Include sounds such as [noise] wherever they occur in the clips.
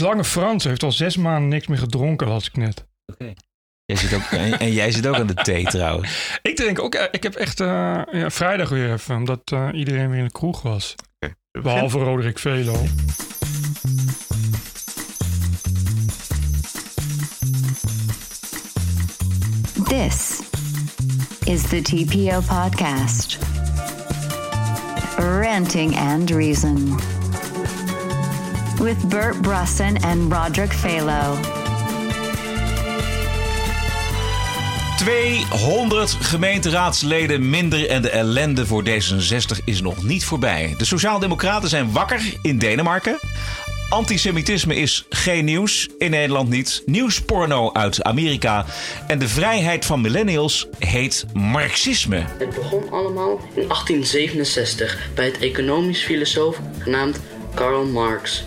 Lange Frans heeft al zes maanden niks meer gedronken, las ik net. Oké. Jij zit ook, en, en jij zit ook aan de thee trouwens. Ik denk ook, eh, ik heb echt eh, ja, vrijdag weer even, omdat eh, iedereen weer in de kroeg was. Oké. Behalve Roderick Velo. This is the TPO podcast. Ranting and Reason. With Bert Brusson and Roderick Phalo. 200 gemeenteraadsleden minder en de ellende voor D66 is nog niet voorbij. De Sociaaldemocraten zijn wakker in Denemarken. Antisemitisme is geen nieuws, in Nederland niet. Nieuwsporno uit Amerika. En de vrijheid van millennials heet marxisme. Het begon allemaal in 1867 bij het economisch filosoof genaamd Karl Marx.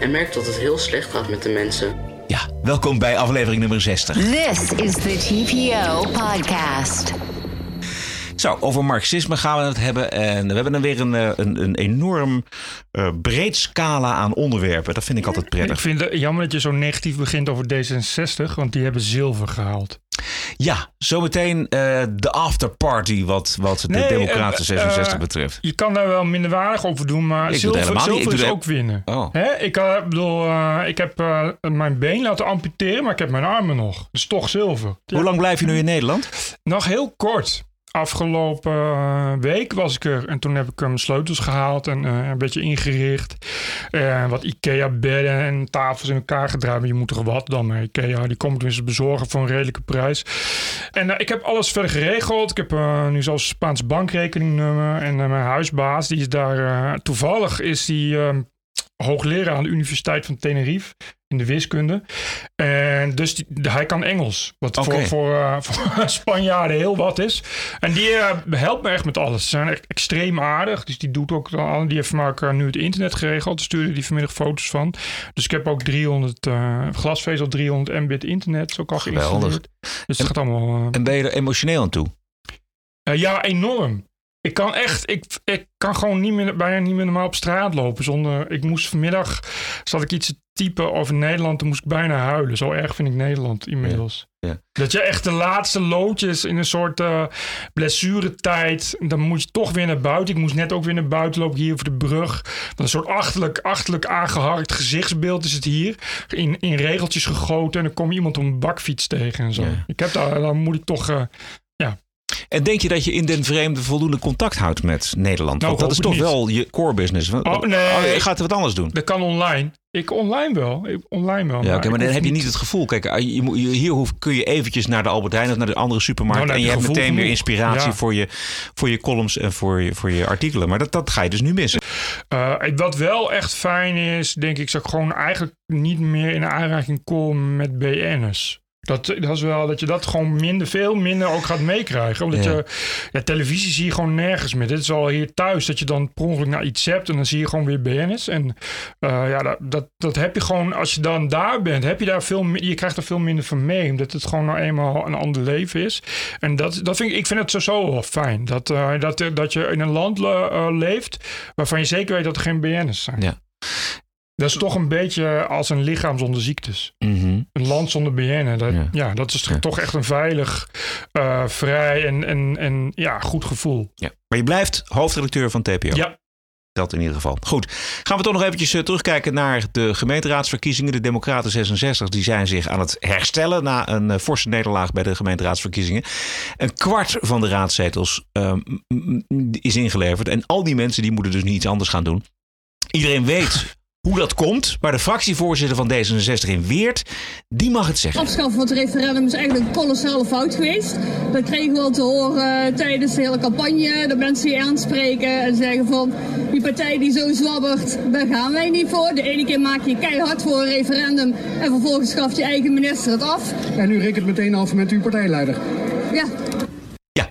En merkt dat het heel slecht gaat met de mensen. Ja, welkom bij aflevering nummer 60. This is the TPO podcast. Zo, over marxisme gaan we het hebben. En we hebben dan weer een, eh, een, een enorm eh, breed scala aan onderwerpen. Dat vind ik altijd Ik prettig. vind het jammer dat je zo negatief begint over D66, want die hebben zilver gehaald. Ja, zometeen eh, de afterparty wat, wat de Nee, Democraten eh, 66 eh, betreft. Je kan daar wel minderwaardig over doen, maar Ik zilver, helemaal niet. Ik zilver doe is ook winnen. Oh. Hè? Ik, bedoel, ik heb mijn been laten amputeren, maar ik heb mijn armen nog. Dus toch zilver. Ja. Hoe lang blijf je nu in Nederland? Nog heel kort. Afgelopen eh, week was ik er en toen heb ik eh, mijn sleutels gehaald en eh, een beetje ingericht. Eh, wat IKEA-bedden en tafels in elkaar gedraaid. Je moet er wat dan. IKEA, die komt tenminste bezorgen voor een redelijke prijs. En eh, ik heb alles verder geregeld. Ik heb eh, nu zelfs Spaans bankrekeningnummer. En eh, mijn huisbaas, die is daar eh, toevallig, is die eh, hoogleraar aan de Universiteit van Tenerife in de wiskunde. En dus die, hij kan Engels. Wat voor, voor, eh, [laughs] voor Spanjaarden heel wat is. En die eh, helpt me echt met alles. Ze zijn echt extreem aardig. Dus die doet ook al. Die heeft mij ook, eh, nu het internet geregeld. Daar stuurde die vanmiddag foto's van. Dus ik heb ook 300 eh, glasvezel, 300 mbit internet. Zo Geweldig. geïnstalleerd. Dus het gaat allemaal. En ben je er emotioneel aan toe? ja, enorm. Ik kan echt, ik, ik kan gewoon niet meer, bijna niet meer normaal op straat lopen zonder. Ik moest vanmiddag, zat ik iets te typen over Nederland, toen moest ik bijna huilen. Zo erg vind ik Nederland inmiddels. Ja, ja. Dat je echt de laatste loodjes in een soort eh blessuretijd, dan moet je toch weer naar buiten. Ik moest net ook weer naar buiten lopen hier over de brug. Een soort achterlijk, achterlijk aangeharkt gezichtsbeeld is het hier. In, in regeltjes gegoten en dan kom je iemand op een bakfiets tegen en zo. Ja. Ik heb daar, dan moet ik toch. eh, En denk je dat je in den vreemde voldoende contact houdt met Nederland? Nou, Want dat is toch niet. wel je core business. Oh, nee. je gaat er wat anders doen. Dat kan online. Ik online wel. Ik online wel. Ja, oké, maar dan heb je niet het gevoel. Kijk, ah, je, moet- je- hier hoef, kun je eventjes naar de Albert Heijn of naar de andere supermarkt. Nou, en je heb hebt meteen weer inspiratie Ja. voor, je, voor je columns en voor je, voor je artikelen. Maar dat, dat ga je dus nu missen. Eh, wat wel echt fijn is, denk ik, is dat ik gewoon eigenlijk niet meer in aanraking kom met BN'ers. Dat, dat is wel dat je dat gewoon minder, veel minder ook gaat meekrijgen. Omdat Ja. je, ja, televisie zie je gewoon nergens meer. Dit is al hier thuis dat je dan per ongeluk naar iets hebt en dan zie je gewoon weer BN'ers. En eh, ja, dat, dat, dat heb je gewoon, als je dan daar bent, heb je daar veel meer, je krijgt er veel minder van mee. Omdat het gewoon nou eenmaal een ander leven is. En dat, dat vind ik, ik vind het sowieso wel fijn. Dat, eh, dat, dat je in een land le- eh, leeft waarvan je zeker weet dat er geen BN'ers zijn. Ja. Dat is toch een beetje als een lichaam zonder ziektes. Mhm. Een land zonder BN. Dat, Ja. ja. dat is Ja. toch echt een veilig, eh, vrij en, en, en ja, goed gevoel. Ja. Maar je blijft hoofdredacteur van TPO. Ja, Dat in ieder geval. Goed. Gaan we toch nog eventjes eh, terugkijken naar de gemeenteraadsverkiezingen. De Democraten 66 die zijn zich aan het herstellen na een eh, forse nederlaag bij de gemeenteraadsverkiezingen. Een kwart van de raadzetels eh, m- m- m- is ingeleverd. En al die mensen die moeten dus niet iets anders gaan doen. Iedereen weet hoe dat komt. Maar de fractievoorzitter van D66 in Weert, die mag het zeggen. Afschaffen van het referendum is eigenlijk een kolossale fout geweest. Dat kregen we al te horen tijdens de hele campagne. Dat mensen die aanspreken en zeggen van... die partij die zo zwabbert, daar gaan wij niet voor. De ene keer maak je keihard voor een referendum... en vervolgens schaft je eigen minister het af. En u rekent meteen af met uw partijleider. Ja, Ja,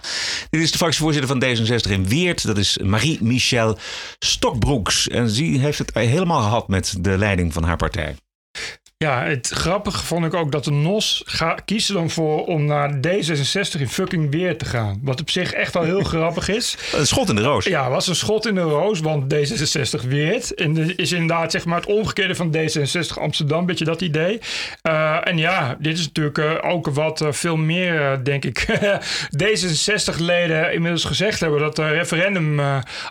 dit is de fractievoorzitter van D66 in Weert. Dat is Marie-Michel Stokbroeks. En die heeft het helemaal gehad met de leiding van haar partij. Ja, het grappige vond ik ook dat de NOS ga, kiest er dan voor om naar D66 in fucking weer te gaan. Wat op zich echt wel heel [laughs] grappig is. Een schot in de roos. Ja, was een schot in de roos, want D66 weert. En is inderdaad zeg maar het omgekeerde van D66 Amsterdam, beetje dat idee. Uh, en ja, dit is natuurlijk uh, ook wat uh, veel meer, denk ik, [laughs] D66-leden inmiddels gezegd hebben. Dat referendum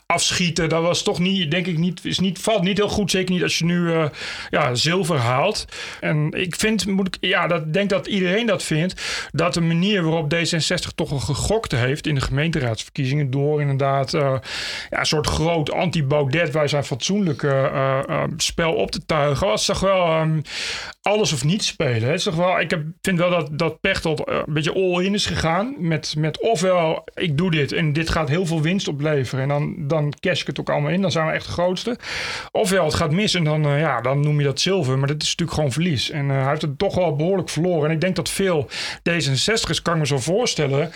afschieten, dat was toch niet, denk ik, niet, is niet, valt niet heel goed. Zeker niet als je nu ja, zilver haalt. En ik vind, moet ik, ja, dat denk dat iedereen dat vindt, dat de manier waarop D66 toch al gegokt heeft in de gemeenteraadsverkiezingen door inderdaad uh, ja, een soort groot anti-Baudet, wij zijn fatsoenlijk uh, uh, spel op te tuigen, was toch wel um, alles of niet spelen. Het is toch wel, ik heb, vind wel dat, dat een beetje all-in is gegaan met, met ofwel ik doe dit en dit gaat heel veel winst opleveren en dan, dan cash ik het ook allemaal in, dan zijn we echt de grootste. Ofwel het gaat mis en dan, ja, dan noem je dat zilver, maar dat is natuurlijk gewoon verlies. En hij heeft het toch wel behoorlijk verloren. En ik denk dat veel D66'ers, kan ik me zo voorstellen,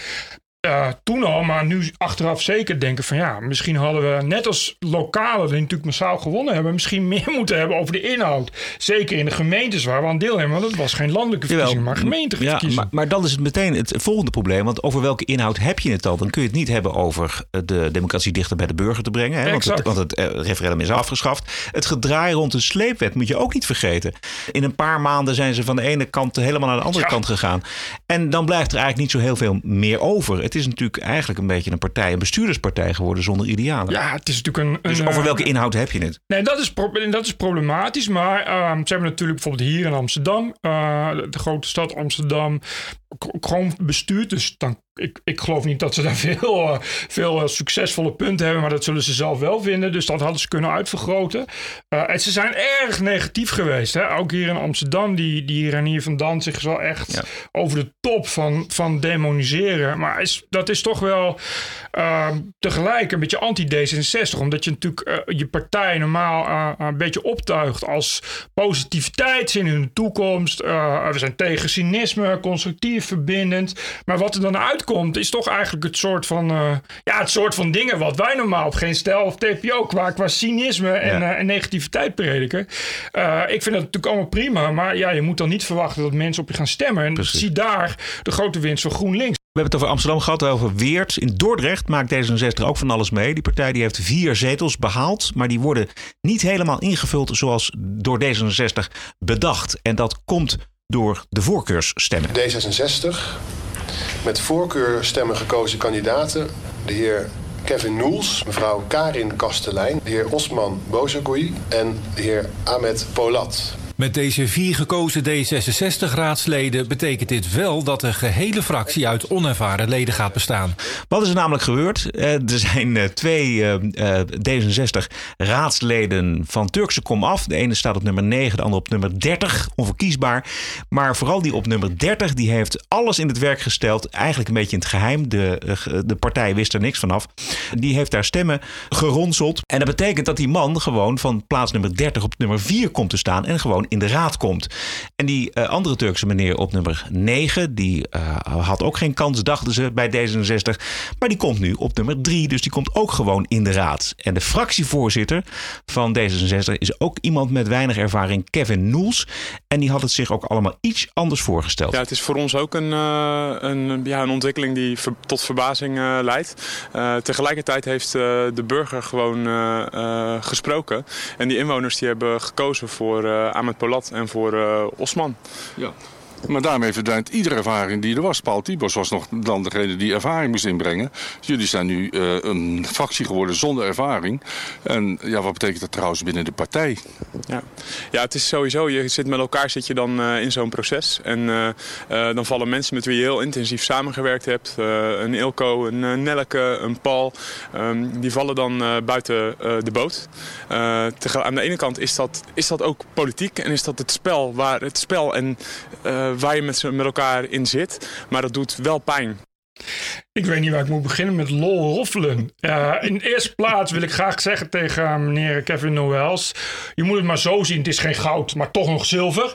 uh, toen al, maar nu achteraf zeker denken van ja, misschien hadden we net als lokalen die natuurlijk massaal gewonnen hebben, misschien meer [laughs] moeten hebben over de inhoud. Zeker in de gemeentes waar we aan deel hebben, want het was geen landelijke verkiezing, maar gemeenteverkiezing. Ja, maar, maar, dan is het meteen het volgende probleem, want over welke inhoud heb je het al? Dan kun je het niet hebben over eh, de democratie dichter bij de burger te brengen, hè? Want, het, want het eh, referendum is afgeschaft. Het gedraai rond de sleepwet moet je ook niet vergeten. In een paar maanden zijn ze van de ene kant helemaal naar de andere kant gegaan. En dan blijft er eigenlijk niet zo heel veel meer over het is natuurlijk eigenlijk een beetje een partij, een bestuurderspartij geworden zonder idealen. Ja, het is natuurlijk een. dus over uh, welke inhoud heb je het? Nee, dat is, dat is problematisch. Maar uh, ze hebben natuurlijk bijvoorbeeld hier in Amsterdam, uh, de grote stad Amsterdam, gewoon bestuurd. Dus dan ik, ik geloof niet dat ze daar [laughs] veel, uh, veel uh, succesvolle punten hebben, maar dat zullen ze zelf wel vinden. Dus dat hadden ze kunnen uitvergroten. Uh, en ze zijn erg negatief geweest. Hè? Ook hier in Amsterdam, die, die Renier van Danzig is wel echt ja. over de top van, van demoniseren. Maar is, dat is toch wel ehm, tegelijk een beetje anti-D66. Omdat je natuurlijk je partij normaal een beetje optuigt als positiviteit, in de toekomst. we zijn tegen cynisme, constructief, verbindend. Maar wat er dan uit komt, is toch eigenlijk het soort van, uh, ja, het soort van dingen wat wij normaal op geen stijl of TPO qua, qua cynisme en, ja. uh, en negativiteit prediken. Uh, ik vind dat natuurlijk allemaal prima, maar ja, je moet dan niet verwachten dat mensen op je gaan stemmen. En Precies. zie daar de grote winst van GroenLinks. We hebben het over Amsterdam gehad, over Weert. In Dordrecht maakt D66 ook van alles mee. Die partij die heeft vier zetels behaald, maar die worden niet helemaal ingevuld zoals door D66 bedacht. En dat komt door de voorkeursstemmen. D66 met voorkeurstemmen gekozen kandidaten. De heer Kevin Noels, mevrouw Karin Kastelein, de heer Osman Bozagoui en de heer Ahmed Polat. Met deze vier gekozen D66-raadsleden betekent dit wel dat de gehele fractie uit onervaren leden gaat bestaan. Wat is er namelijk gebeurd? Er zijn twee D66-raadsleden van Turkse kom af. De ene staat op nummer 9, de andere op nummer 30, onverkiesbaar. Maar vooral die op nummer 30, die heeft alles in het werk gesteld. Eigenlijk een beetje in het geheim. De, de partij wist er niks vanaf. Die heeft daar stemmen geronseld. En dat betekent dat die man gewoon van plaats nummer 30 op nummer 4 komt te staan. En gewoon in de raad komt. En die uh, andere Turkse meneer op nummer 9, die uh, had ook geen kans, dachten ze bij D66. Maar die komt nu op nummer 3, dus die komt ook gewoon in de raad. En de fractievoorzitter van D66 is ook iemand met weinig ervaring, Kevin Noels. En die had het zich ook allemaal iets anders voorgesteld. Ja, het is voor ons ook een, uh, een, ja, een ontwikkeling die tot verbazing leidt. tegelijkertijd heeft de burger gewoon gesproken. En die inwoners die hebben gekozen voor Ahmed Polat en voor uh, Osman. Ja. Maar daarmee verdwijnt iedere ervaring die er was. Paul Tibos was nog dan degene die ervaring moest inbrengen. Jullie zijn nu uh, een fractie geworden zonder ervaring. En ja, wat betekent dat trouwens binnen de partij? Ja, ja het is sowieso, je zit met elkaar zit je dan uh, in zo'n proces. En uh, dan vallen mensen met wie je heel intensief samengewerkt hebt. een Ilko, een Nelleke, een Paul. Um, die vallen dan buiten de boot. aan de ene kant is dat, is dat ook politiek en is dat het spel, waar, het spel en waar je met, elkaar in zit. Maar dat doet wel pijn. Ik weet niet waar ik moet beginnen met lol roffelen. Uh, in de eerste plaats wil ik graag zeggen tegen meneer Kevin Noëls... je moet het maar zo zien, het is geen goud, maar toch nog zilver.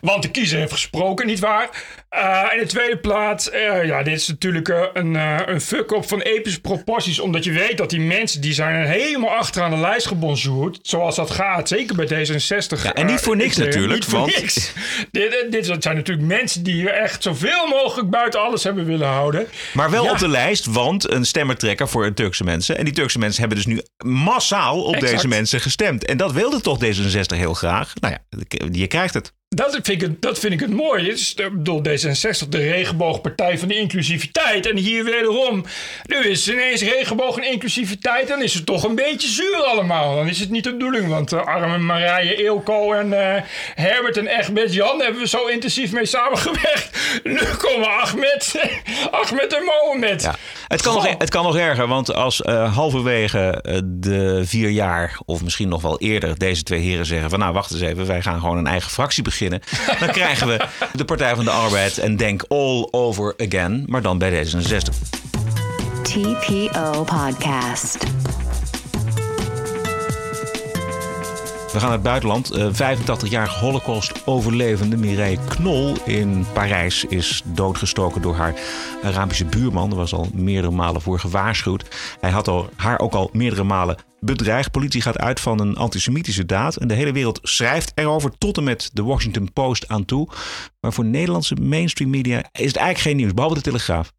Want de kiezer heeft gesproken, nietwaar? Uh, in de tweede plaats, uh, ja, dit is natuurlijk uh, een, een fuck-up van epische proporties. Omdat je weet dat die mensen, die zijn helemaal achteraan de lijst gebonjourd. Zoals dat gaat, zeker bij D66. Ja, en niet voor niks natuurlijk. Niet voor want... niks. dit, dit zijn natuurlijk mensen die echt zoveel mogelijk buiten alles hebben willen houden. Maar wel ja. Op de lijst, want een stemmertrekker voor Turkse mensen. En die Turkse mensen hebben dus nu massaal op exact. deze mensen gestemd. En dat wilde toch D66 heel graag. Nou ja, je krijgt het. Dat vind, ik, dat vind ik het mooie. Het is bedoel, D66, de regenboogpartij van de inclusiviteit. En hier wederom, nu is het ineens regenboog en inclusiviteit. Dan is het toch een beetje zuur allemaal. Dan is het niet de bedoeling. Want uh, arme Marije, Eelco en uh, Herbert en Egbert Jan hebben we zo intensief mee samengewerkt. [laughs] Nu komen Ahmed, [laughs] Ahmed en Mohamed. Ja. Het, kan nog, het kan nog erger, want als uh, halverwege de vier jaar, of misschien nog wel eerder, deze twee heren zeggen van nou wacht eens even, wij gaan gewoon een eigen fractie beginnen dan krijgen we de Partij van de Arbeid en Denk All Over Again, maar dan bij D66. TPO Podcast. We gaan naar het buitenland. 85-jarige Holocaust-overlevende Mireille Knol in Parijs is doodgestoken door haar Arabische buurman. Er was al meerdere malen voor gewaarschuwd. Hij had al, haar ook al meerdere malen bedreigd. Politie gaat uit van een antisemitische daad. En de hele wereld schrijft erover tot en met de Washington Post aan toe. Maar voor Nederlandse mainstream media is het eigenlijk geen nieuws, behalve de Telegraaf.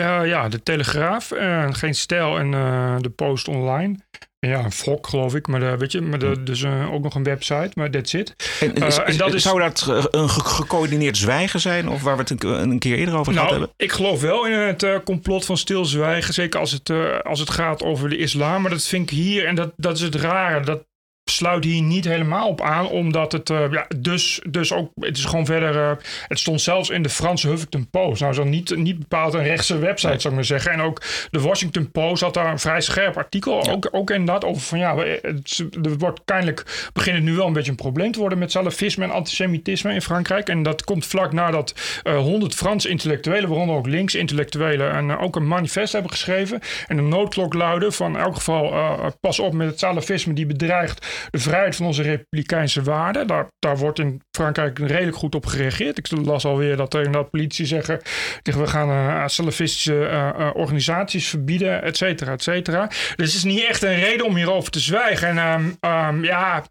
Uh, ja, de Telegraaf, uh, geen stijl en uh, de Post online. Ja, een Fok geloof ik, maar, de, weet je, maar de, dus ook nog een website, maar that's it. En, is, en dat is, zou dat een gecoördineerd zwijgen zijn, of waar we het een, een keer eerder over nou, gehad hebben? Ik geloof wel in het complot van stilzwijgen, zeker als het, als het gaat over de islam. Maar dat vind ik hier, en dat, dat is het rare, dat sluit hier niet helemaal op aan, omdat het uh, ja, dus, dus ook, het is gewoon verder, uh, het stond zelfs in de Franse Huffington Post. Nou, zo niet, niet bepaald een rechtse website, zou ik maar zeggen. En ook de Washington Post had daar een vrij scherp artikel, ja. ook, ook inderdaad, over van ja, het, er wordt kennelijk, begint het nu wel een beetje een probleem te worden met salafisme en antisemitisme in Frankrijk. En dat komt vlak nadat uh, 100 Franse intellectuelen, waaronder ook links intellectuelen, en ook een manifest hebben geschreven. En de noodklok luidde van in elk geval, pas op met het salafisme die bedreigt de vrijheid van onze republikeinse waarden. Daar, daar wordt in Frankrijk redelijk goed op gereageerd. Ik las alweer dat er inderdaad politie zeggen... we gaan uh, salafistische uh, uh, organisaties verbieden, et cetera, et cetera. Dus het is niet echt een reden om hierover te zwijgen. En um, um, ja,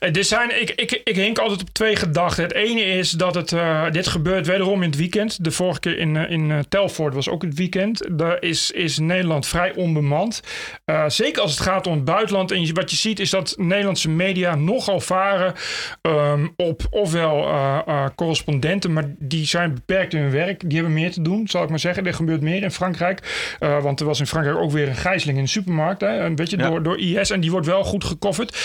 er zijn, ik, ik, ik hink altijd op twee gedachten. Het ene is dat het, dit gebeurt wederom in het weekend. De vorige keer in, in Telford was ook het weekend. Daar is, is Nederland vrij onbemand. zeker als het gaat om het buitenland. En wat je ziet is dat Nederlandse media nogal varen um, op ofwel correspondenten, maar die zijn beperkt in hun werk. Die hebben meer te doen, zal ik maar zeggen. Er gebeurt meer in Frankrijk. Want er was in Frankrijk ook weer een gijzeling in de supermarkt. Hè, een beetje ja. door, door IS. En die wordt wel goed gecoverd.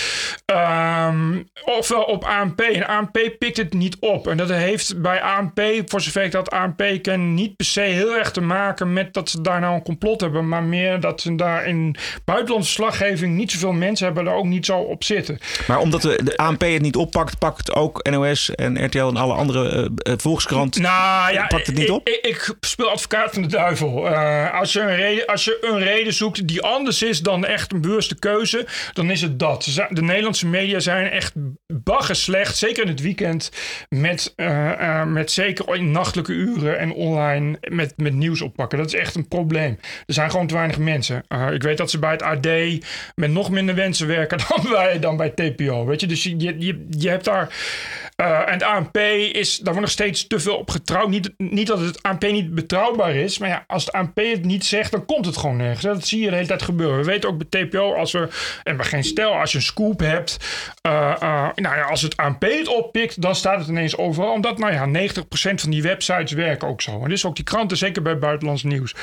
Um, ofwel op ANP. En ANP pikt het niet op. En dat heeft bij ANP, voor zover ik dat ANP ken, niet per se heel erg te maken met dat ze daar nou een complot hebben. Maar meer dat ze daar in buitenlandse slaggeving niet zoveel mensen hebben. Er ook niet zo op zitten. Maar omdat de, de ANP het niet oppakt, pakt ook NOS en RTL en alle andere uh, Volkskrant. Nou ja, pakt het niet op? Ik, ik, speel advocaat van de duivel. Uh, als, je een reden, als je een reden zoekt die anders is dan echt een bewuste keuze, dan is het dat. De Nederlandse media zijn echt bagger slecht, zeker in het weekend, met, uh, met zeker in nachtelijke uren en online met, met nieuws oppakken. Dat is echt een probleem. Er zijn gewoon te weinig mensen. ik weet dat ze bij het AD met nog minder mensen werken [laughs] dan bij, dan bij TPO. Weet je, dus je, je, je hebt daar. Uh, en het ANP is, daar wordt nog steeds te veel op getrouwd. Niet, niet dat het ANP niet betrouwbaar is, maar ja, als het ANP het niet zegt, dan komt het gewoon nergens. Dat zie je de hele tijd gebeuren. We weten ook bij TPO, als we, en maar geen stel, als je een scoop hebt, uh, uh, nou ja, als het ANP het oppikt, dan staat het ineens overal. Omdat, nou ja, 90% van die websites werken ook zo. En dus ook die kranten, zeker bij buitenlands nieuws.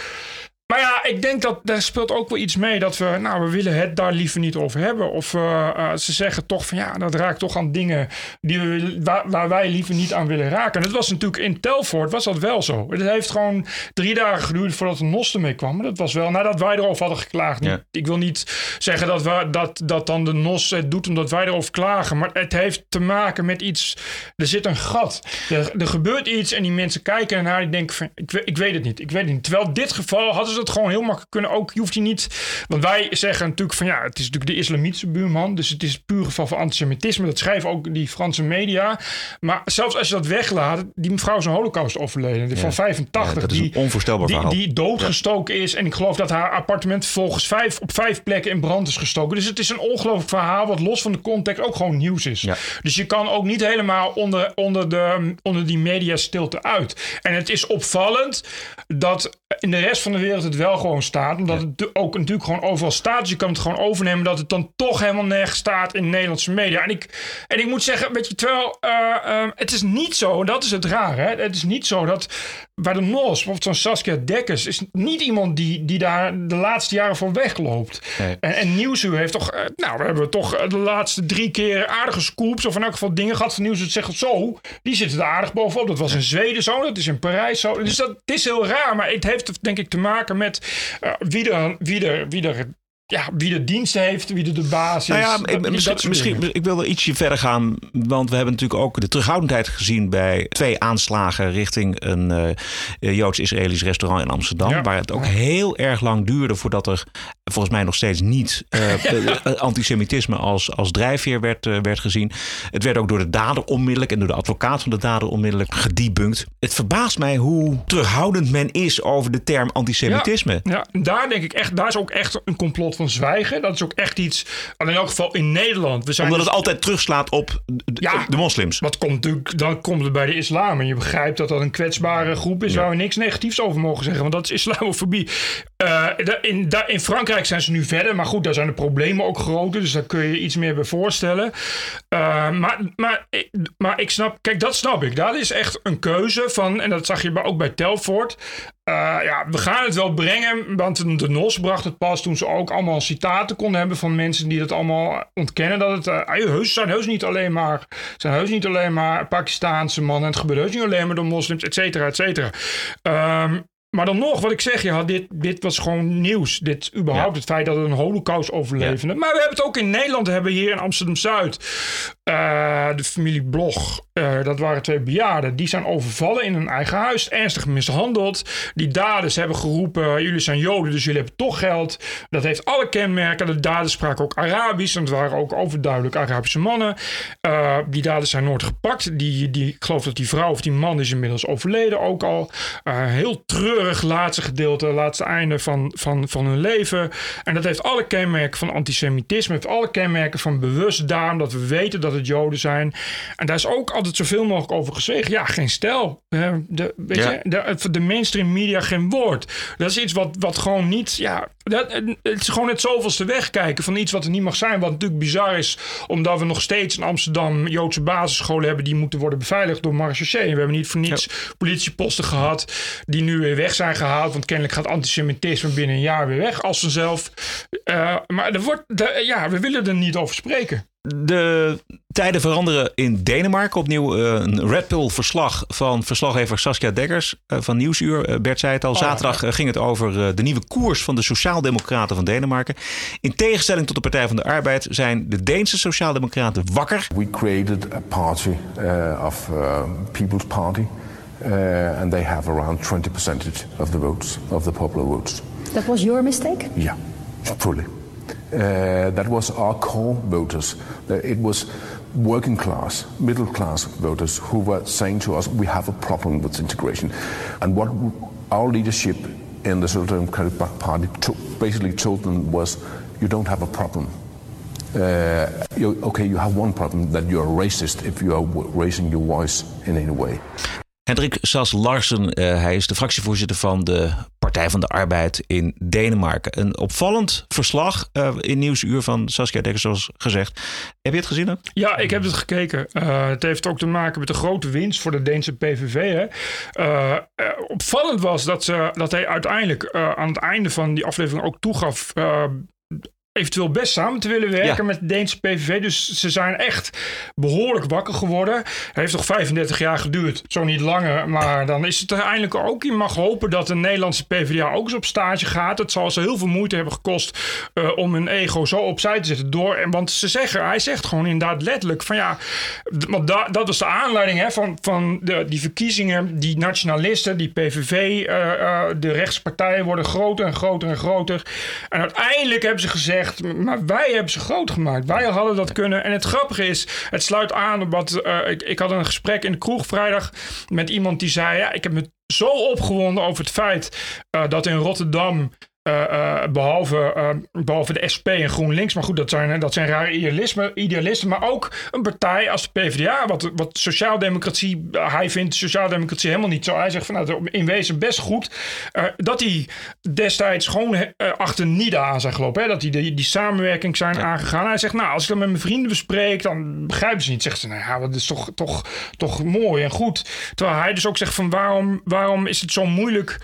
Maar ja, ik denk dat daar speelt ook wel iets mee dat we, nou, we willen het daar liever niet over hebben. Of uh, uh, ze zeggen toch van ja, dat raakt toch aan dingen die we, waar, waar, wij liever niet aan willen raken. En dat was natuurlijk in Telfort was dat wel zo. Het heeft gewoon drie dagen geduurd voordat de NOS ermee kwam. Dat was wel nadat wij erover hadden geklaagd. Ja. Ik wil niet zeggen dat, we, dat, dat dan de NOS het doet omdat wij erover klagen. Maar het heeft te maken met iets. Er zit een gat. Er, er gebeurt iets en die mensen kijken ernaar. Die denken van ik, ik weet het niet. Ik weet het niet. Terwijl dit geval hadden ze het gewoon heel makkelijk kunnen. Ook je hoeft je niet. Want wij zeggen natuurlijk van ja, het is natuurlijk de islamitische buurman. Dus het is puur geval van antisemitisme. Dat schrijven ook die Franse media. Maar zelfs als je dat weglaat, die mevrouw is een holocaust overleden. Ja. Van 85. Ja, dat is die, een onvoorstelbaar die, verhaal. die doodgestoken is. En ik geloof dat haar appartement volgens vijf, op vijf plekken in brand is gestoken. Dus het is een ongelooflijk verhaal wat los van de context ook gewoon nieuws is. Dus je kan ook niet helemaal onder, onder, de, onder die media stilte uit. En het is opvallend dat in de rest van de wereld het wel gewoon staat. Omdat het ook natuurlijk gewoon overal staat. Dus je kan het gewoon overnemen dat het dan toch helemaal nergens staat in de Nederlandse media. En ik, en ik moet zeggen, weet je, terwijl uh, uh, het is niet zo, en dat is het raar, hè? het is niet zo dat bij de NOS, bijvoorbeeld zo'n Saskia Dekkers, is niet iemand die, die daar de laatste jaren voor wegloopt. Nee. En, en Nieuwsuur heeft toch, uh, nou, we hebben toch de laatste drie keer aardige scoops, of in elk geval dingen gehad van Nieuwsuur. Het zegt zo, die zitten er aardig bovenop. Dat was in Zweden zo, dat is in Parijs zo. Dus dat het is heel raar, maar het heeft denk ik te maken met wie er, wie er, wie er ja, wie de dienst heeft, wie de, de baas is. Nou ja, ik, misschien, misschien, ik wil er ietsje verder gaan. Want we hebben natuurlijk ook de terughoudendheid gezien bij twee aanslagen richting een uh, Joods-Israëlisch restaurant in Amsterdam. Ja. Waar het ook heel erg lang duurde voordat er volgens mij nog steeds niet uh, [laughs] antisemitisme als, als drijfveer werd, uh, werd gezien. Het werd ook door de dader onmiddellijk en door de advocaat van de dader onmiddellijk gedebunked. Het verbaast mij hoe terughoudend men is over de term antisemitisme. Ja, ja daar denk ik echt, daar is ook echt een complot van zwijgen. Dat is ook echt iets, in elk geval in Nederland. We zijn Omdat dus, het altijd terugslaat op de, ja, de moslims. Wat komt natuurlijk, dan komt het bij de islam. En je begrijpt dat dat een kwetsbare groep is ja. waar we niks negatiefs over mogen zeggen. Want dat is islamofobie. Uh, in, in Frankrijk zijn ze nu verder. Maar goed, daar zijn de problemen ook groter. Dus daar kun je iets meer bij voorstellen. Uh, maar, maar, maar ik snap, kijk, dat snap ik. Dat is echt een keuze van, en dat zag je ook bij Telfort. Uh, ja, we gaan het wel brengen, want de NOS bracht het pas toen ze ook allemaal citaten konden hebben van mensen die dat allemaal ontkennen. Dat het uh, heus, zijn heus niet alleen maar, zijn heus niet alleen maar Pakistaanse mannen. Het gebeurt heus niet alleen maar door moslims, et cetera, et cetera. Um, maar dan nog, wat ik zeg, ja, dit, dit was gewoon nieuws. Dit überhaupt ja. het feit dat er een holocaust overlevende. Ja. Maar we hebben het ook in Nederland, we hebben hier in Amsterdam-Zuid uh, de familie Blog. Uh, dat waren twee bejaarden. Die zijn overvallen in hun eigen huis, ernstig mishandeld. Die daders hebben geroepen, jullie zijn joden, dus jullie hebben toch geld. Dat heeft alle kenmerken. De daders spraken ook Arabisch. En het waren ook overduidelijk Arabische mannen. Uh, die daders zijn nooit gepakt. Die, die, ik geloof dat die vrouw of die man is inmiddels overleden ook al. heel treurig laatste gedeelte, laatste einde van, van, van hun leven. En dat heeft alle kenmerken van antisemitisme. heeft alle kenmerken van bewustdaam. Dat we weten dat het joden zijn. En daar is ook altijd zoveel mogelijk over gezegd. Ja, geen stijl. De, weet ja. je, de, de mainstream media geen woord. Dat is iets wat, wat gewoon niet... Ja, dat, het is gewoon het zoveelste wegkijken van iets wat er niet mag zijn. Wat natuurlijk bizar is, omdat we nog steeds in Amsterdam Joodse basisscholen hebben die moeten worden beveiligd door marechaussee. We hebben niet voor niets ja. politieposten gehad die nu weer weg zijn gehaald. Want kennelijk gaat antisemitisme binnen een jaar weer weg als vanzelf. Uh, maar er wordt, de, ja, we willen er niet over spreken. De tijden veranderen in Denemarken. Opnieuw uh, een Red Pill verslag van verslaggever Saskia Dekkers uh, van Nieuwsuur. Bert zei het al, zaterdag ging het over de nieuwe koers van de Sociaaldemocraten van Denemarken. In tegenstelling tot de Partij van de Arbeid zijn de Deense Sociaaldemocraten wakker. We created a party of People's Party. Uh, and they have around 20% of the votes, of the popular votes. That was your mistake? Yeah, fully. Uh, that was our core voters. It was working class, middle class voters who were saying to us, we have a problem with integration. And what our leadership in the Social Democratic Party to, basically told them was, you don't have a problem. Uh, you, okay, you have one problem that you are racist if you are raising your voice in any way. Hendrik Sas Larsen, eh, hij is de fractievoorzitter van de Partij van de Arbeid in Denemarken. Een opvallend verslag uh, in Nieuwsuur van Saskia Dekker, zoals gezegd. Heb je het gezien? Hè? Ja, ik heb het gekeken. Uh, het heeft ook te maken met de grote winst voor de Deense PVV. Hè. Opvallend was dat, ze, dat hij uiteindelijk aan het einde van die aflevering ook toegaf eventueel best samen te willen werken met de Deense PVV. Dus ze zijn echt behoorlijk wakker geworden. Het heeft nog 35 jaar geduurd. Zo niet langer. Maar dan is het er eindelijk ook. Je mag hopen dat de Nederlandse PvdA ook eens op stage gaat. Het zal ze heel veel moeite hebben gekost uh, om hun ego zo opzij te zetten. Door, en, want ze zeggen, hij zegt gewoon inderdaad letterlijk van ja, want da, dat was de aanleiding hè, van, van de, die verkiezingen. Die nationalisten, die PVV, uh, uh, de rechtspartijen worden groter en groter en groter. En uiteindelijk hebben ze gezegd maar wij hebben ze groot gemaakt. Wij hadden dat kunnen. En het grappige is, het sluit aan op wat. Uh, ik, ik had een gesprek in de kroeg vrijdag met iemand die zei: Ja, ik heb me zo opgewonden over het feit uh, dat in Rotterdam uh, uh, behalve, uh, behalve de SP en GroenLinks. Maar goed, dat zijn, dat zijn rare idealisme, idealisten. Maar ook een partij als de PvdA, wat, wat sociaaldemocratie... hij vindt sociaaldemocratie helemaal niet zo. Hij zegt van, nou, in wezen best goed. dat hij destijds gewoon achter NIDA aan zijn gelopen. Hè? Dat hij die, die samenwerking zijn aangegaan. Hij zegt, nou, als ik dat met mijn vrienden bespreek... dan begrijpen ze niet. Zegt ze, nou ja, dat is toch, toch, toch mooi en goed. Terwijl hij dus ook zegt van, waarom, waarom is het zo moeilijk...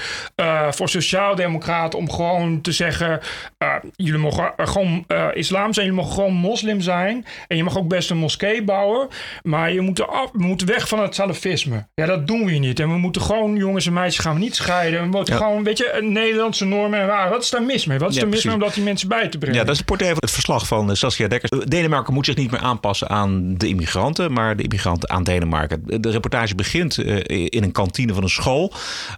voor sociaaldemocraten om gewoon gewoon te zeggen: uh, jullie mogen gewoon uh, islam zijn, jullie mogen gewoon moslim zijn. En je mag ook best een moskee bouwen. Maar je moet af, we moeten weg van het salafisme. Ja, dat doen we hier niet. En we moeten gewoon, jongens en meisjes, gaan we niet scheiden. We moeten ja. gewoon, weet je, Nederlandse normen en waar. Wat is daar mis mee? Wat is ja, er mis mee om dat die mensen bij te brengen? Ja, dat is het het verslag van Saskia Dekkers. Denemarken moet zich niet meer aanpassen aan de immigranten, maar de immigranten aan Denemarken. De reportage begint in een kantine van een school,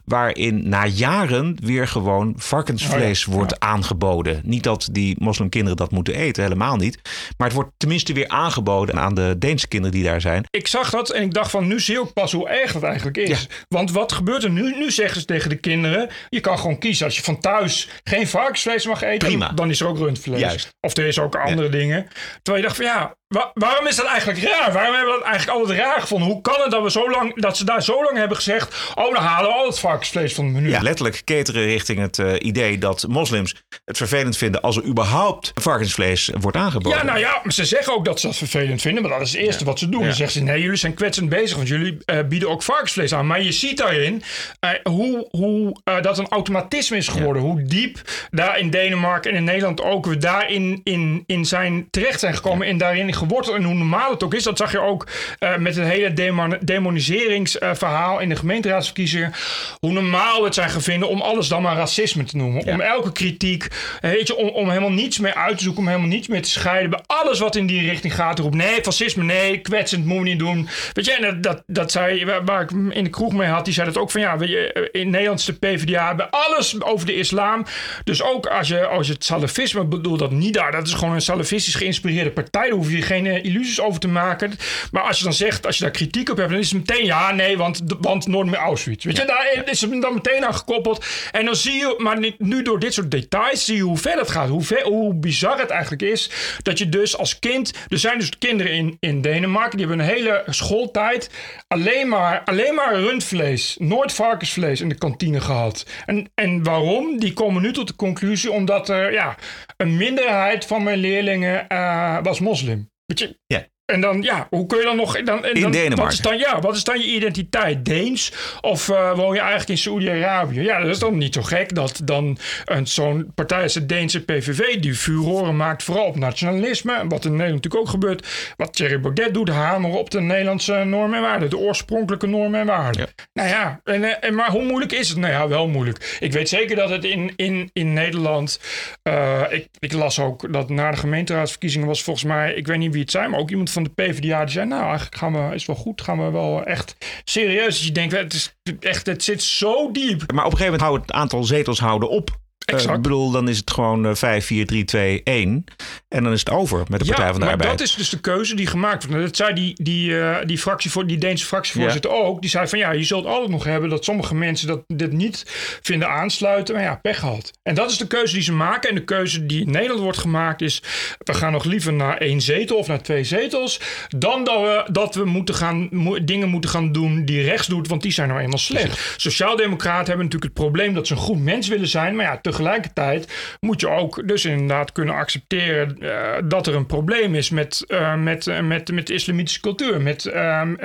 waarin na jaren weer gewoon varkensvlees vlees wordt aangeboden. Niet dat die moslimkinderen dat moeten eten, helemaal niet. Maar het wordt tenminste weer aangeboden aan de Deense kinderen die daar zijn. Ik zag dat en ik dacht van nu zie ik pas hoe erg dat eigenlijk is. Want wat gebeurt er nu? Nu zeggen ze tegen de kinderen, je kan gewoon kiezen. Als je van thuis geen varkensvlees mag eten, Prima. dan is er ook rundvlees. Juist. Of er is ook andere dingen. Terwijl je dacht van ja, waarom is dat eigenlijk raar? Waarom hebben we dat eigenlijk altijd raar gevonden? Hoe kan het dat, we zo lang, dat ze daar zo lang hebben gezegd... oh, dan halen we al het varkensvlees van het menu. Ja, letterlijk keteren richting het uh, idee dat moslims het vervelend vinden... als er überhaupt varkensvlees wordt aangeboden. Ja, nou ja, ze zeggen ook dat ze dat vervelend vinden... maar dat is het eerste ja. wat ze doen. Ja. Dan zeggen ze, nee, jullie zijn kwetsend bezig... want jullie uh, bieden ook varkensvlees aan. Maar je ziet daarin uh, hoe, hoe dat een automatisme is geworden. Ja. Hoe diep daar in Denemarken en in Nederland ook... we daarin in, in zijn, terecht zijn gekomen... en daarin geworteld en hoe normaal het ook is. Dat zag je ook uh, met het hele demon demoniseringsverhaal uh, in de gemeenteraadsverkiezingen. Hoe normaal het zijn gevonden om alles dan maar racisme te noemen. Ja. Om elke kritiek, weet je, om, om helemaal niets meer uit te zoeken, om helemaal niets meer te scheiden. Bij alles wat in die richting gaat, roept nee, fascisme, nee, kwetsend, moet je niet doen. Weet je, en dat, dat, dat zei, waar, waar ik in de kroeg mee had, die zei dat ook van ja, weet je, in Nederlandse PvdA, bij alles over de islam. Dus ook als je, als je het salafisme bedoelt, dat niet daar, dat is gewoon een salafistisch geïnspireerde partij. Daar hoef je geen illusies over te maken. Maar als je dan zegt, als je daar kritiek op hebt, dan is het meteen ja, nee, want, want nooit meer Auschwitz. Weet je, daar is het dan meteen aan gekoppeld. En dan zie je, maar nu door dit soort details, zie je hoe ver het gaat. Hoe, ver, hoe bizar het eigenlijk is. Dat je dus als kind, er zijn dus kinderen in, in Denemarken, die hebben een hele schooltijd alleen maar, alleen maar rundvlees, nooit varkensvlees in de kantine gehad. En, en waarom? Die komen nu tot de conclusie, omdat er ja, een minderheid van mijn leerlingen uh, was moslim. Weet je? Ja. En dan, ja, hoe kun je dan nog... Dan, en in dan, Denemarken. Wat is, dan, ja, wat is dan je identiteit? Deens? Of uh, woon je eigenlijk in Saoedi-Arabië? Ja, dat is dan niet zo gek dat dan zo'n partij als de Deense PVV... die furoren maakt vooral op nationalisme. Wat in Nederland natuurlijk ook gebeurt. Wat Thierry Baudet doet, hameren op de Nederlandse normen en waarden. De oorspronkelijke normen en waarden. Ja. Nou ja, en, en, maar hoe moeilijk is het? Nou ja, wel moeilijk. Ik weet zeker dat het in, in, in Nederland... Uh, ik, ik las ook dat na de gemeenteraadsverkiezingen was volgens mij... Ik weet niet wie het zijn, maar ook iemand van van de PvdA die zei, nou eigenlijk gaan we, is wel goed, gaan we wel echt serieus. Dus je denkt, het is echt, het zit zo diep. Maar op een gegeven moment houdt het aantal zetels houden op. Exact. Uh, ik bedoel, dan is het gewoon uh, 5, 4, 3, 2, 1. En dan is het over met de Partij ja, van de maar Arbeid. dat is dus de keuze die gemaakt wordt. Dat zei die, die, eh, die, fractie, die Deense fractievoorzitter ook. Die zei van ja, je zult altijd nog hebben dat sommige mensen dat dit niet vinden aansluiten. Maar ja, pech gehad. En dat is de keuze die ze maken. En de keuze die in Nederland wordt gemaakt is... we gaan nog liever naar één zetel of naar twee zetels... dan dat we, dat we moeten gaan, mo- dingen moeten gaan doen die rechts doet. Want die zijn nou eenmaal slecht. Sociaaldemocraten hebben natuurlijk het probleem dat ze een goed mens willen zijn. Maar ja, tegelijkertijd moet je ook dus inderdaad kunnen accepteren... eh, dat er een probleem is met, eh, met, eh, met, met de islamitische cultuur. Met,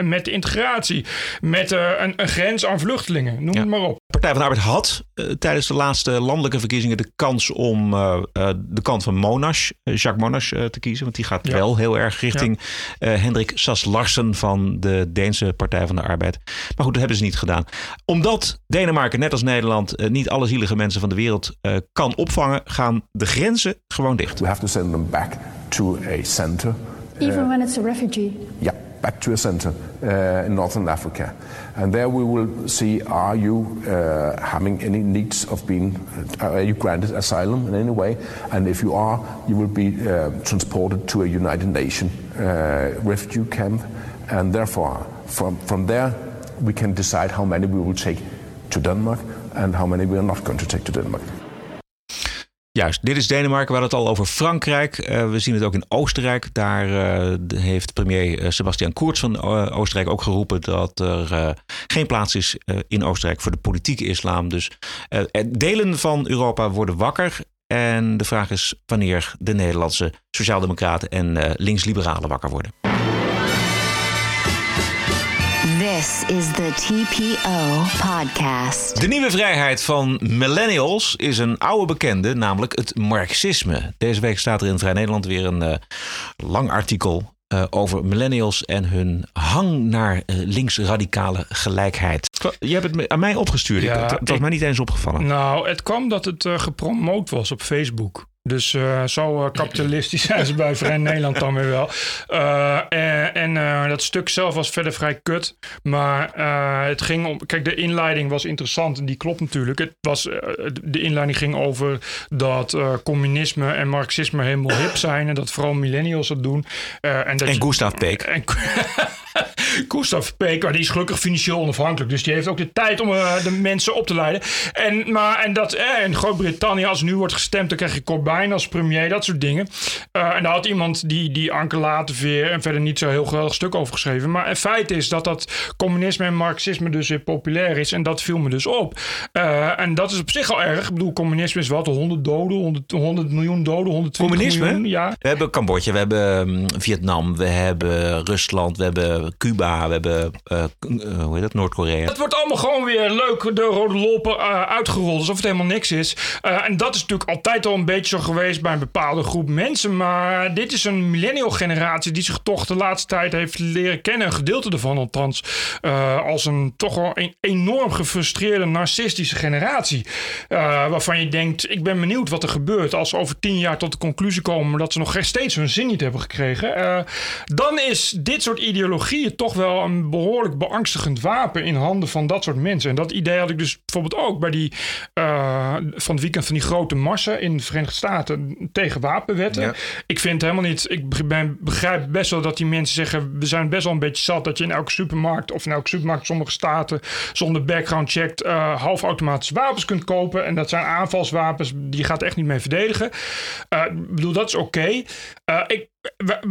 met de integratie. Met eh, een, een grens aan vluchtelingen. Noem het maar op. Partij van de Arbeid had tijdens de laatste landelijke verkiezingen de kans om eh, eh, de kant van Monash, Jacques Monash, te kiezen. Want die gaat Ja. wel heel erg richting eh, Hendrik Sas Larsen van de Deense Partij van de Arbeid. Maar goed, dat hebben ze niet gedaan. Omdat Denemarken, net als Nederland, niet alle zielige mensen van de wereld eh, kan opvangen, gaan de grenzen gewoon dicht. We have to send them back to a center. Even when it's a refugee. Yeah, back to a center uh, in Northern Africa. And there we will see are you uh, having any needs of being, uh, are you granted asylum in any way? And if you are, you will be uh, transported to a United Nations uh, refugee camp. And therefore, from, from there, we can decide how many we will take to Denmark and how many we are not going to take to Denmark. Juist, dit is Denemarken. We hadden het al over Frankrijk. Eh, we zien het ook in Oostenrijk. Daar eh, heeft premier eh, Sebastian Kurz van Oostenrijk ook geroepen dat er geen plaats is in Oostenrijk voor de politieke islam. Dus delen van Europa worden wakker. En de vraag is wanneer de Nederlandse Sociaaldemocraten en linksliberalen wakker worden. This is the TPO podcast. De nieuwe vrijheid van millennials is een oude bekende, namelijk het marxisme. Deze week staat er in Vrij Nederland weer een eh, lang artikel eh, over millennials en hun hang naar eh, linksradicale gelijkheid. Je hebt het aan mij opgestuurd. Ja, het, het was ik- mij niet eens opgevallen. Nou, het kwam dat het eh, gepromoot was op Facebook. Dus eh, zo eh, kapitalistisch [laughs] zijn ze bij Vrij Nederland dan weer wel. Eh, en en dat stuk zelf was verder vrij kut. Maar het ging om... Kijk, de inleiding was interessant en die klopt natuurlijk. Het was, de inleiding ging over dat communisme en marxisme helemaal hip zijn. En dat vooral millennials dat doen. En dat En Gustav Peek. En, [laughs] Gustav Peek, maar die is gelukkig financieel onafhankelijk. Dus die heeft ook de tijd om eh, de mensen op te leiden. En, maar, en dat eh, in Groot-Brittannië, als nu wordt gestemd, dan krijg je Corbyn als premier, dat soort dingen. Eh, en daar had iemand die, die Anke Laterveer en verder niet zo heel geweldig stuk over geschreven. Maar het feit is dat dat communisme en marxisme dus weer populair is. En dat viel me dus op. Eh, en dat is op zich al erg. Ik bedoel, communisme is wat, 100 doden, 100, 100 miljoen doden, 120 Communisme? miljoen. Ja, We hebben Cambodja, we hebben mm, Vietnam, we hebben Rusland, we hebben Cuba, we hebben eh, eh, hoe heet dat, Noord-Korea. Het wordt allemaal gewoon weer leuk de rode lopen eh, uitgerold. Alsof het helemaal niks is. En dat is natuurlijk altijd al een beetje zo geweest bij een bepaalde groep mensen. Maar dit is een millennial generatie die zich toch de laatste tijd heeft leren kennen. Een gedeelte ervan althans. als een toch wel een enorm gefrustreerde narcistische generatie. Waarvan je denkt, ik ben benieuwd wat er gebeurt. Als ze over tien jaar tot de conclusie komen dat ze nog steeds hun zin niet hebben gekregen. dan is dit soort ideologieën toch wel een behoorlijk beangstigend wapen in handen van dat soort mensen. En dat idee had ik dus bijvoorbeeld ook bij die eh, van het weekend van die grote marsen in de Verenigde Staten tegen wapenwetten. Ja. Ik vind helemaal niet. Ik ben, begrijp best wel dat die mensen zeggen: we zijn best wel een beetje zat dat je in elke supermarkt of in elke supermarkt sommige staten zonder background check eh halfautomatische wapens kunt kopen. En dat zijn aanvalswapens, die gaat echt niet mee verdedigen. Eh, ik bedoel, dat is oké. Ik,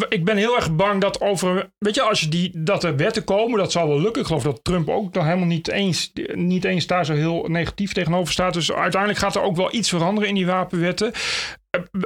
ik ben heel erg bang dat over. Weet je, als je die, dat er wetten komen, dat zal wel lukken. Ik geloof dat Trump ook nog helemaal niet eens, niet eens daar zo heel negatief tegenover staat. Dus uiteindelijk gaat er ook wel iets veranderen in die wapenwetten.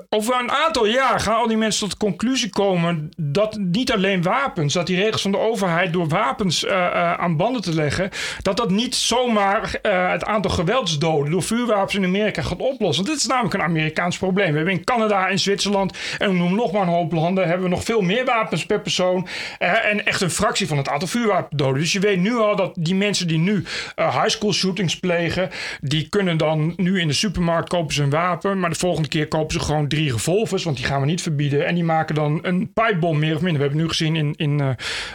Over een aantal jaar gaan al die mensen tot de conclusie komen dat niet alleen wapens, dat die regels van de overheid door wapens eh, eh, aan banden te leggen, dat dat niet zomaar eh, het aantal geweldsdoden door vuurwapens in Amerika gaat oplossen. Want dit is namelijk een Amerikaans probleem. We hebben in Canada en Zwitserland en we noemen nog maar een hoop landen, hebben we nog veel meer wapens per persoon en echt een fractie van het aantal vuurwapendoden. Dus je weet nu al dat die mensen die nu high school shootings plegen, die kunnen dan nu in de supermarkt kopen ze een wapen, maar de volgende keer kopen ze ze gewoon drie revolvers, want die gaan we niet verbieden. En die maken dan een pijpbom meer of minder. We hebben nu gezien in, in, uh,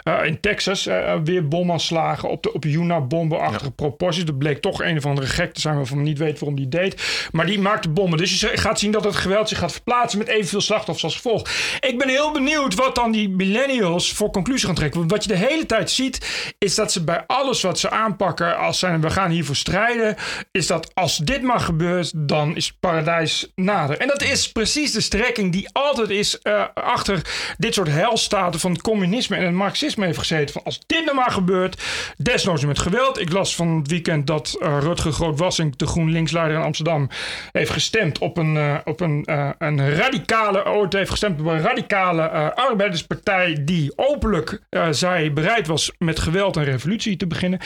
uh, in Texas uh, weer bomaanslagen op de op Yuna-bombenachtige ja. proporties. Dat bleek toch een of andere gek te zijn waarvan we niet weten waarom die deed. Maar die maakte bommen. Dus je gaat zien dat het geweld zich gaat verplaatsen met evenveel slachtoffers als gevolg. Ik ben heel benieuwd wat dan die millennials voor conclusie gaan trekken. Want wat je de hele tijd ziet, is dat ze bij alles wat ze aanpakken, als zijn we gaan hiervoor strijden, is dat als dit maar gebeurt, dan is paradijs nader. En dat is precies de strekking die altijd is uh, achter dit soort helstaten van het communisme en het marxisme heeft gezeten. Van als dit nou maar gebeurt, desnoods met geweld. Ik las van het weekend dat uh, Rutger Groot-Wassink, de GroenLinks-leider in Amsterdam, heeft gestemd op een, uh, op een, een radicale, ooit heeft gestemd op een radicale arbeiderspartij die openlijk zei bereid was met geweld een revolutie te beginnen.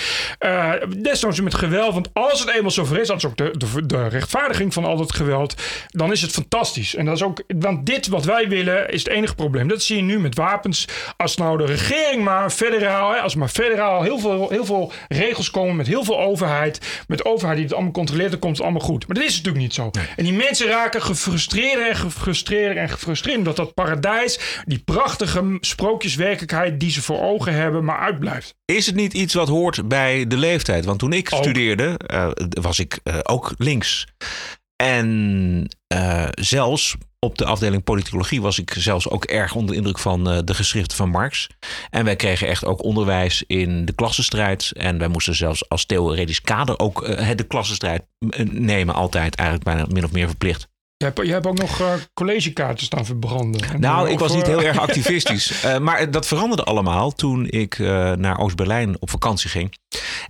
desnoods met geweld, want als het eenmaal zover is, dat is ook de, de, de rechtvaardiging van al dat geweld, dan is het fantastisch. En dat is ook, want dit wat wij willen is het enige probleem. Dat zie je nu met wapens. Als nou de regering maar federaal, als maar federaal heel veel, heel veel regels komen met heel veel overheid, met overheid die het allemaal controleert, dan komt het allemaal goed. Maar dat is natuurlijk niet zo. En die mensen raken gefrustreerd en gefrustreerd en gefrustreerd omdat dat paradijs, die prachtige sprookjeswerkelijkheid die ze voor ogen hebben, maar uitblijft. Is het niet iets wat hoort bij de leeftijd? Want toen ik studeerde, uh, was ik uh, ook links. En uh, zelfs op de afdeling politicologie was ik zelfs ook erg onder de indruk van uh, de geschriften van Marx. En wij kregen echt ook onderwijs in de klassenstrijd. En wij moesten zelfs als theoretisch kader ook uh, de klassenstrijd nemen, altijd eigenlijk bijna min of meer verplicht. Je hebt, je hebt ook nog uh, collegekaarten staan verbranden. Nou, ik was niet heel erg [laughs] activistisch. maar dat veranderde allemaal toen ik naar Oost-Berlijn op vakantie ging.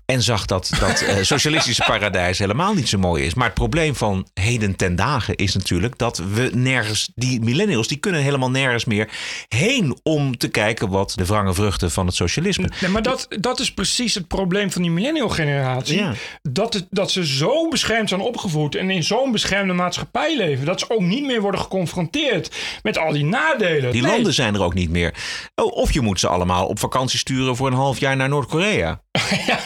En zag dat dat socialistische [laughs] paradijs helemaal niet zo mooi is. Maar het probleem van heden ten dagen is natuurlijk dat we nergens, die millennials, die kunnen helemaal nergens meer heen om te kijken wat de wrange vruchten van het socialisme. Nee, maar dat, dat is precies het probleem van die millennial generatie. Ja. Dat, het, dat ze zo beschermd zijn opgevoed en in zo'n beschermde maatschappij leven dat ze ook niet meer worden geconfronteerd met al die nadelen. Die nee. landen zijn er ook niet meer. Oh, of je moet ze allemaal op vakantie sturen voor een half jaar naar Noord-Korea. [laughs] ja,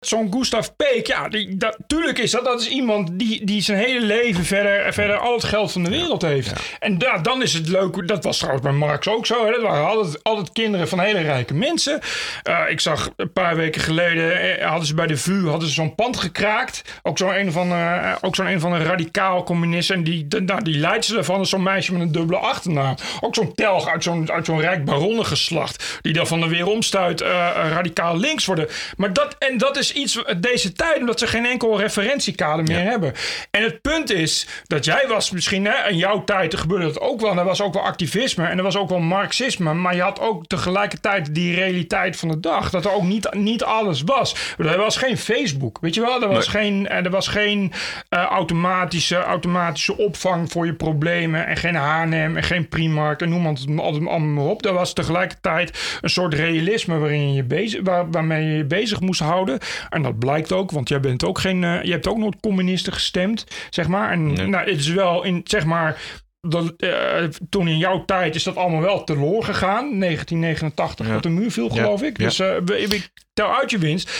zo'n Gustav Peek, ja, die, dat, tuurlijk is dat, dat is iemand die, die zijn hele leven verder, verder al het geld van de wereld heeft. Ja. En da, dan is het leuk, dat was trouwens bij Marx ook zo, hè, dat waren altijd, altijd kinderen van hele rijke mensen. Uh, ik zag een paar weken geleden, hadden ze bij de VU hadden ze zo'n pand gekraakt. Ook zo'n een van, uh, ook zo'n een van een radicaal communist. En die, nou, die leidste daarvan is zo'n meisje met een dubbele achternaam. Ook zo'n telg uit zo'n, uit zo'n rijk baronnengeslacht. Die dan van de weeromstuit uh, radicaal links worden. Maar dat, en dat is iets deze tijd, omdat ze geen enkel referentiekader meer ja. hebben. En het punt is dat jij was misschien, hè, in jouw tijd gebeurde dat ook wel. En er was ook wel activisme en er was ook wel marxisme. Maar je had ook tegelijkertijd die realiteit van de dag. Dat er ook niet, niet alles was. Er was geen Facebook, weet je wel? Er was nee. geen, er was geen uh, automatische, automatische opvang voor je problemen. En geen H&M en geen Primark en noem het allemaal maar op. Er was tegelijkertijd een soort realisme waarin je bezig, waar, waarmee je je bezig moest houden. En dat blijkt ook, want jij bent ook geen, uh, je hebt ook nooit communisten gestemd, zeg maar. En nee. nou, het is wel in, zeg maar, dat, uh, toen in jouw tijd is dat allemaal wel teloor gegaan. 1989, ja. dat de muur viel, geloof ja. ik. Dus uh, ik tel uit je winst.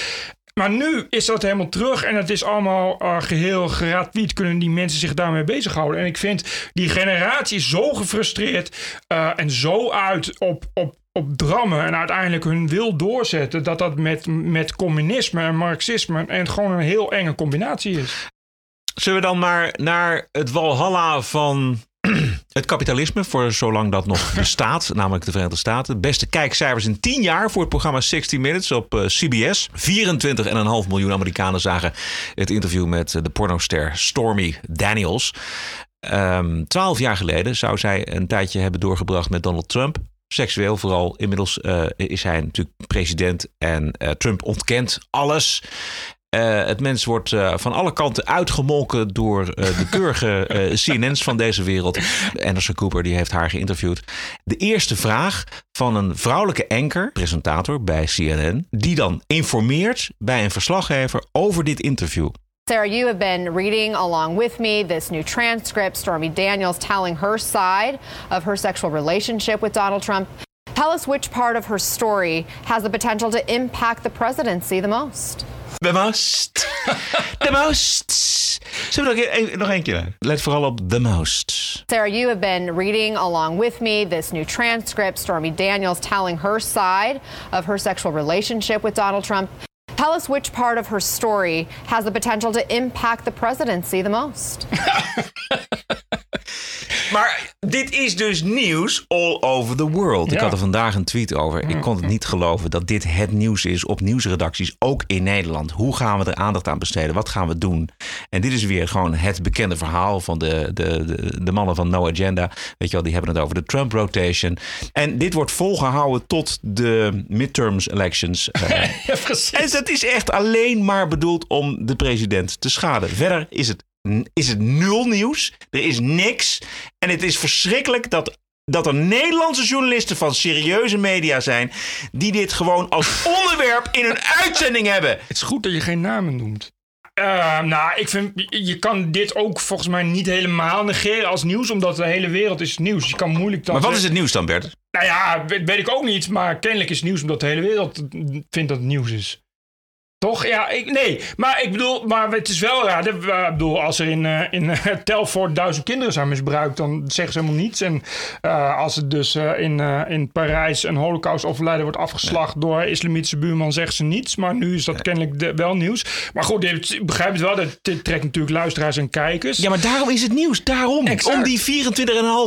Maar nu is dat helemaal terug en het is allemaal uh, geheel gratuit. Kunnen die mensen zich daarmee bezighouden? En ik vind die generatie zo gefrustreerd uh, en zo uit op, op, op drammen en uiteindelijk hun wil doorzetten. Dat dat met, met communisme en marxisme en gewoon een heel enge combinatie is. Zullen we dan maar naar het walhalla van [clears throat] het kapitalisme, voor zolang dat nog [laughs] bestaat, namelijk de Verenigde Staten. Beste kijkcijfers in 10 jaar voor het programma 60 Minutes op uh, CBS. 24,5 miljoen Amerikanen zagen het interview met uh, de pornoster Stormy Daniels. Um, 12 jaar geleden zou zij een tijdje hebben doorgebracht met Donald Trump. Seksueel vooral. Inmiddels uh, is hij natuurlijk president en Trump ontkent alles. Uh, het mens wordt uh, van alle kanten uitgemolken door uh, de [laughs] keurige CNN's van deze wereld. Anderson Cooper die heeft haar geïnterviewd. De eerste vraag van een vrouwelijke anker, presentator bij CNN, die dan informeert bij een verslaggever over dit interview. Sarah, you have been reading along with me this new transcript. Stormy Daniels telling her side of her sexual relationship with Donald Trump. Tell us which part of her story has the potential to impact the presidency the most. The most. [laughs] The most. Zullen we nog, een, nog één keer? Let vooral op the most. Sarah, you have been reading along with me this new transcript. Stormy Daniels telling her side of her sexual relationship with Donald Trump. Tell us which part of her story has the potential to impact the presidency the most. [laughs] Maar dit is dus nieuws all over the world. Ik had er vandaag een tweet over. Ik kon het niet geloven dat dit het nieuws is op nieuwsredacties, ook in Nederland. Hoe gaan we er aandacht aan besteden? Wat gaan we doen? En dit is weer gewoon het bekende verhaal van de, de, de, de mannen van No Agenda. Weet je wel, die hebben het over de Trump rotation. En dit wordt volgehouden tot de midterms elections. [laughs] Eh, Ja, precies. en dat is echt alleen maar bedoeld om de president te schaden. Verder is het, is het nul nieuws. Er is niks. En het is verschrikkelijk dat, dat er Nederlandse journalisten van serieuze media zijn. die dit gewoon als [laughs] onderwerp in hun uitzending hebben. Het is goed dat je geen namen noemt. Eh, nou, ik vind, je kan dit ook volgens mij niet helemaal negeren als nieuws, omdat de hele wereld is nieuws. Je kan moeilijk dan Maar wat is het nieuws dan, Bert? Nou ja, weet, weet ik ook niet, maar kennelijk is het nieuws omdat de hele wereld vindt dat het nieuws is. Toch? Ja, ik, nee. Maar ik bedoel, maar het is wel raar. Ik bedoel, als er in, eh, in [laughs] Telfort duizend kinderen zijn misbruikt, dan zeggen ze helemaal niets. En eh, als het dus in, in Parijs een holocaust-overlijder wordt afgeslacht door islamitische buurman, zeggen ze niets. Maar nu is dat kennelijk de- wel nieuws. Maar goed, ik begrijp het wel. Dat dit trekt natuurlijk luisteraars en kijkers. Ja, maar daarom is het nieuws. Daarom. Exact. Om die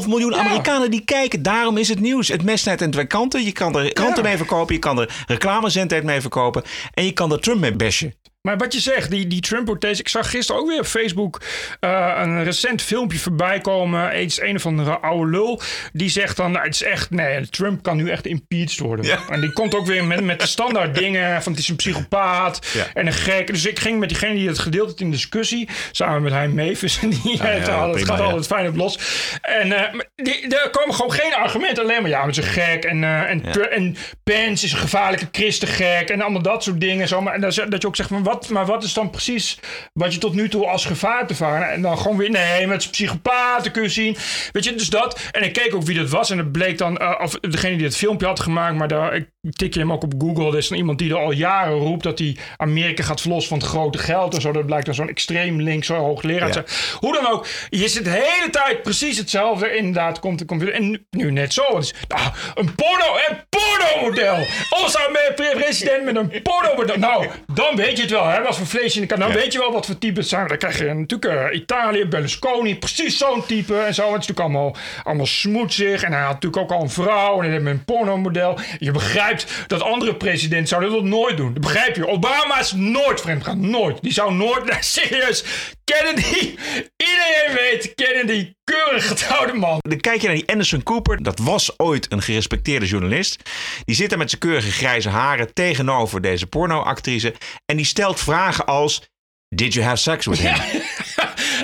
24,5 miljoen Amerikanen die kijken. Daarom is het nieuws. Het mes snijdt aan twee kanten. Je kan er kranten Ja. mee verkopen. Je kan er reclamezendheid mee verkopen. En je kan er Trump mee bashen. Maar wat je zegt, die, die Trump-protest. Ik zag gisteren ook weer op Facebook eh, een recent filmpje voorbij komen. Het is een of andere oude lul. Die zegt dan, nou, het is echt, nee, Trump kan nu echt impeached worden. Ja. En die komt ook weer met, met de standaard dingen van het is een psychopaat Ja. en een gek. Dus ik ging met diegene die het gedeeld had in discussie. Samen met hij Mavis. [laughs] En die ja, al- het prima, gaat altijd fijn op los. En maar die, er komen gewoon geen argumenten. Alleen maar, ja, ze is gek. En, eh, en, en Pence is een gevaarlijke christengek. En allemaal dat soort dingen. Zo. Maar, en dat, dat je ook zegt, maar wat, maar wat is dan precies wat je tot nu toe als gevaar te varen? En dan gewoon weer, nee, met psychopaten kun je zien. Weet je, dus dat. En ik keek ook wie dat was. En het bleek dan, eh, of degene die het filmpje had gemaakt. Maar daar, ik tik je hem ook op Google. Er is dan iemand die er al jaren roept dat hij Amerika gaat verlossen van het grote geld. En zo. Dat blijkt dan zo'n extreem linkse hoogleraar te zijn. Hoe dan ook, je zit de hele tijd precies hetzelfde. Inderdaad, komt de computer. En nu, net zo. Nou, een porno, een pornomodel. Onze president met een pornomodel. Nou, dan weet je het wel, hè? Wat voor vlees in de kan. Dan Ja. weet je wel wat voor type het zijn. Dan krijg je natuurlijk eh, Italië, Berlusconi, precies zo'n type en zo. Het is natuurlijk allemaal, allemaal smoetsig. En hij had natuurlijk ook al een vrouw en hij heeft een pornomodel. Je begrijpt dat andere presidenten zouden dat nooit doen. Dat begrijp je. Obama is nooit vreemd gaan. Nooit. Die zou nooit, [laughs] serieus. Kennedy, iedereen weet, Kennedy, keurig getrouwde man. Dan kijk je naar die Anderson Cooper. Dat was ooit een gerespecteerde journalist. Die zit daar met zijn keurige grijze haren tegenover deze pornoactrice. En die stelt vragen als... Did you have sex with him? [laughs]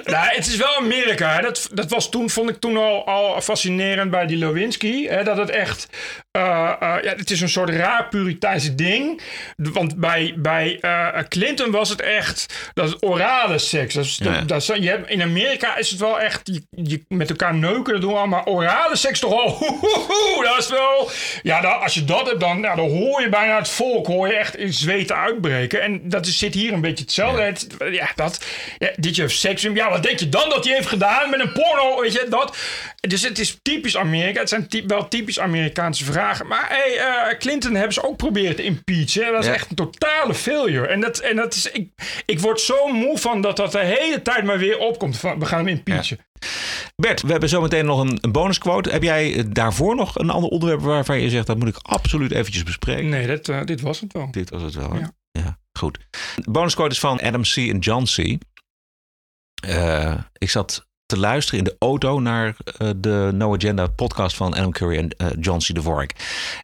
Nou, het is wel Amerika. Hè. Dat, dat was toen, vond ik toen al, al fascinerend bij die Lewinsky. Hè, dat het echt. Eh, eh, ja, het is een soort raar Puriteinse ding. Want bij, bij eh, Clinton was het echt. Dat is orale seks. Dat is, Ja. dat je hebt, in Amerika is het wel echt. Je, je met elkaar neuken, dat doen we allemaal. Maar orale seks toch [laughs] hoe, dat is wel. Ja, dan, als je dat hebt, dan, ja, dan hoor je bijna het volk. Hoor je echt in zweten uitbreken. En dat is, zit hier een beetje hetzelfde. Het- Ja, dat. Ja, dit je seks. Ja, wat denk je dan dat hij heeft gedaan met een porno? Weet je, dat. Dus het is typisch Amerika. Het zijn ty- wel typisch Amerikaanse vragen. Maar hey, eh, Clinton hebben ze ook proberen te impeachen. Dat is Ja. echt een totale failure. En dat, en dat is. Ik, ik word zo moe van dat dat de hele tijd maar weer opkomt. Van, we gaan hem impeachen. Bert, we hebben zometeen nog een, een bonusquote. Heb jij eh, daarvoor nog een ander onderwerp waarvan je zegt... dat moet ik absoluut eventjes bespreken? Nee, dat, eh, dit was het wel. Dit was het wel? Ja. Ja, goed. De bonusquote is van Adam C. en John C. Ik zat te luisteren in de auto naar eh, de No Agenda podcast van Adam Curry en eh, John C. Dvorak.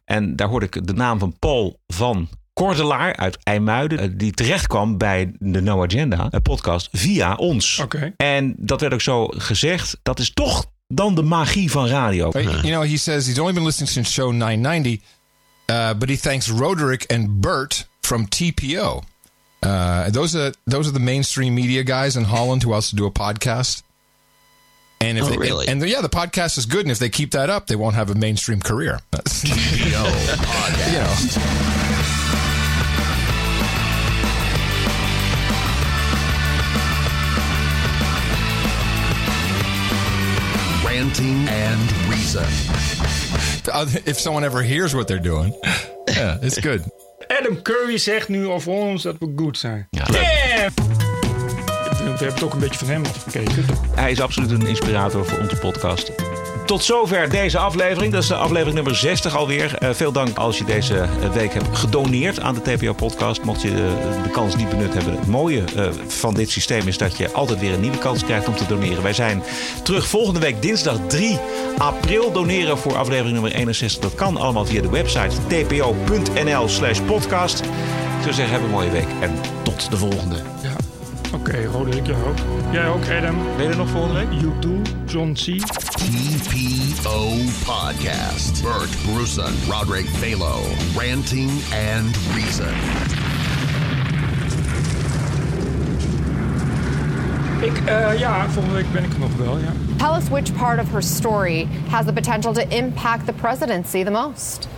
En daar hoorde ik de naam van Paul van Kordelaar uit IJmuiden, eh, die terecht kwam bij de No Agenda podcast via ons. Oké. En dat werd ook zo gezegd. Dat is toch dan de magie van radio. You know, he says he's only been listening since show 990, uh, but he thanks Roderick and Bert from TPO. Uh, those are those are the mainstream media guys in Holland who also do a podcast. And if oh, they, really? And, and yeah, the podcast is good. And if they keep that up, they won't have a mainstream career. [laughs] Yo, podcast. You know. ranting and reason. If someone ever hears what they're doing, [laughs] yeah, it's good. Adam Curry zegt nu over ons dat we goed zijn. Yeah. We hebben toch een beetje van hem afgekeken. Hij is absoluut een inspirator voor onze podcast. Tot zover deze aflevering. Dat is de aflevering nummer 60 alweer. Eh, veel dank als je deze eh, week hebt gedoneerd aan de TPO-podcast. Mocht je de, de kans niet benut hebben. Het mooie eh, van dit systeem is dat je altijd weer een nieuwe kans krijgt om te doneren. Wij zijn terug volgende week dinsdag 3 april. Doneren voor aflevering nummer 61. Dat kan allemaal via de website tpo.nl slash podcast. Ik zou zeggen, heb een mooie week en tot de volgende. Ja. Oké, Roderick, jij ook. Jij ook, Adam. Ben je er nog volgende week? U2, John C. TPO Podcast. Bert Bruson, Roderick Balo, ranting and reason. Ik, eh, ja, volgende week ben ik er nog wel, ja. Tell us which part of her story has the potential to impact the presidency the most.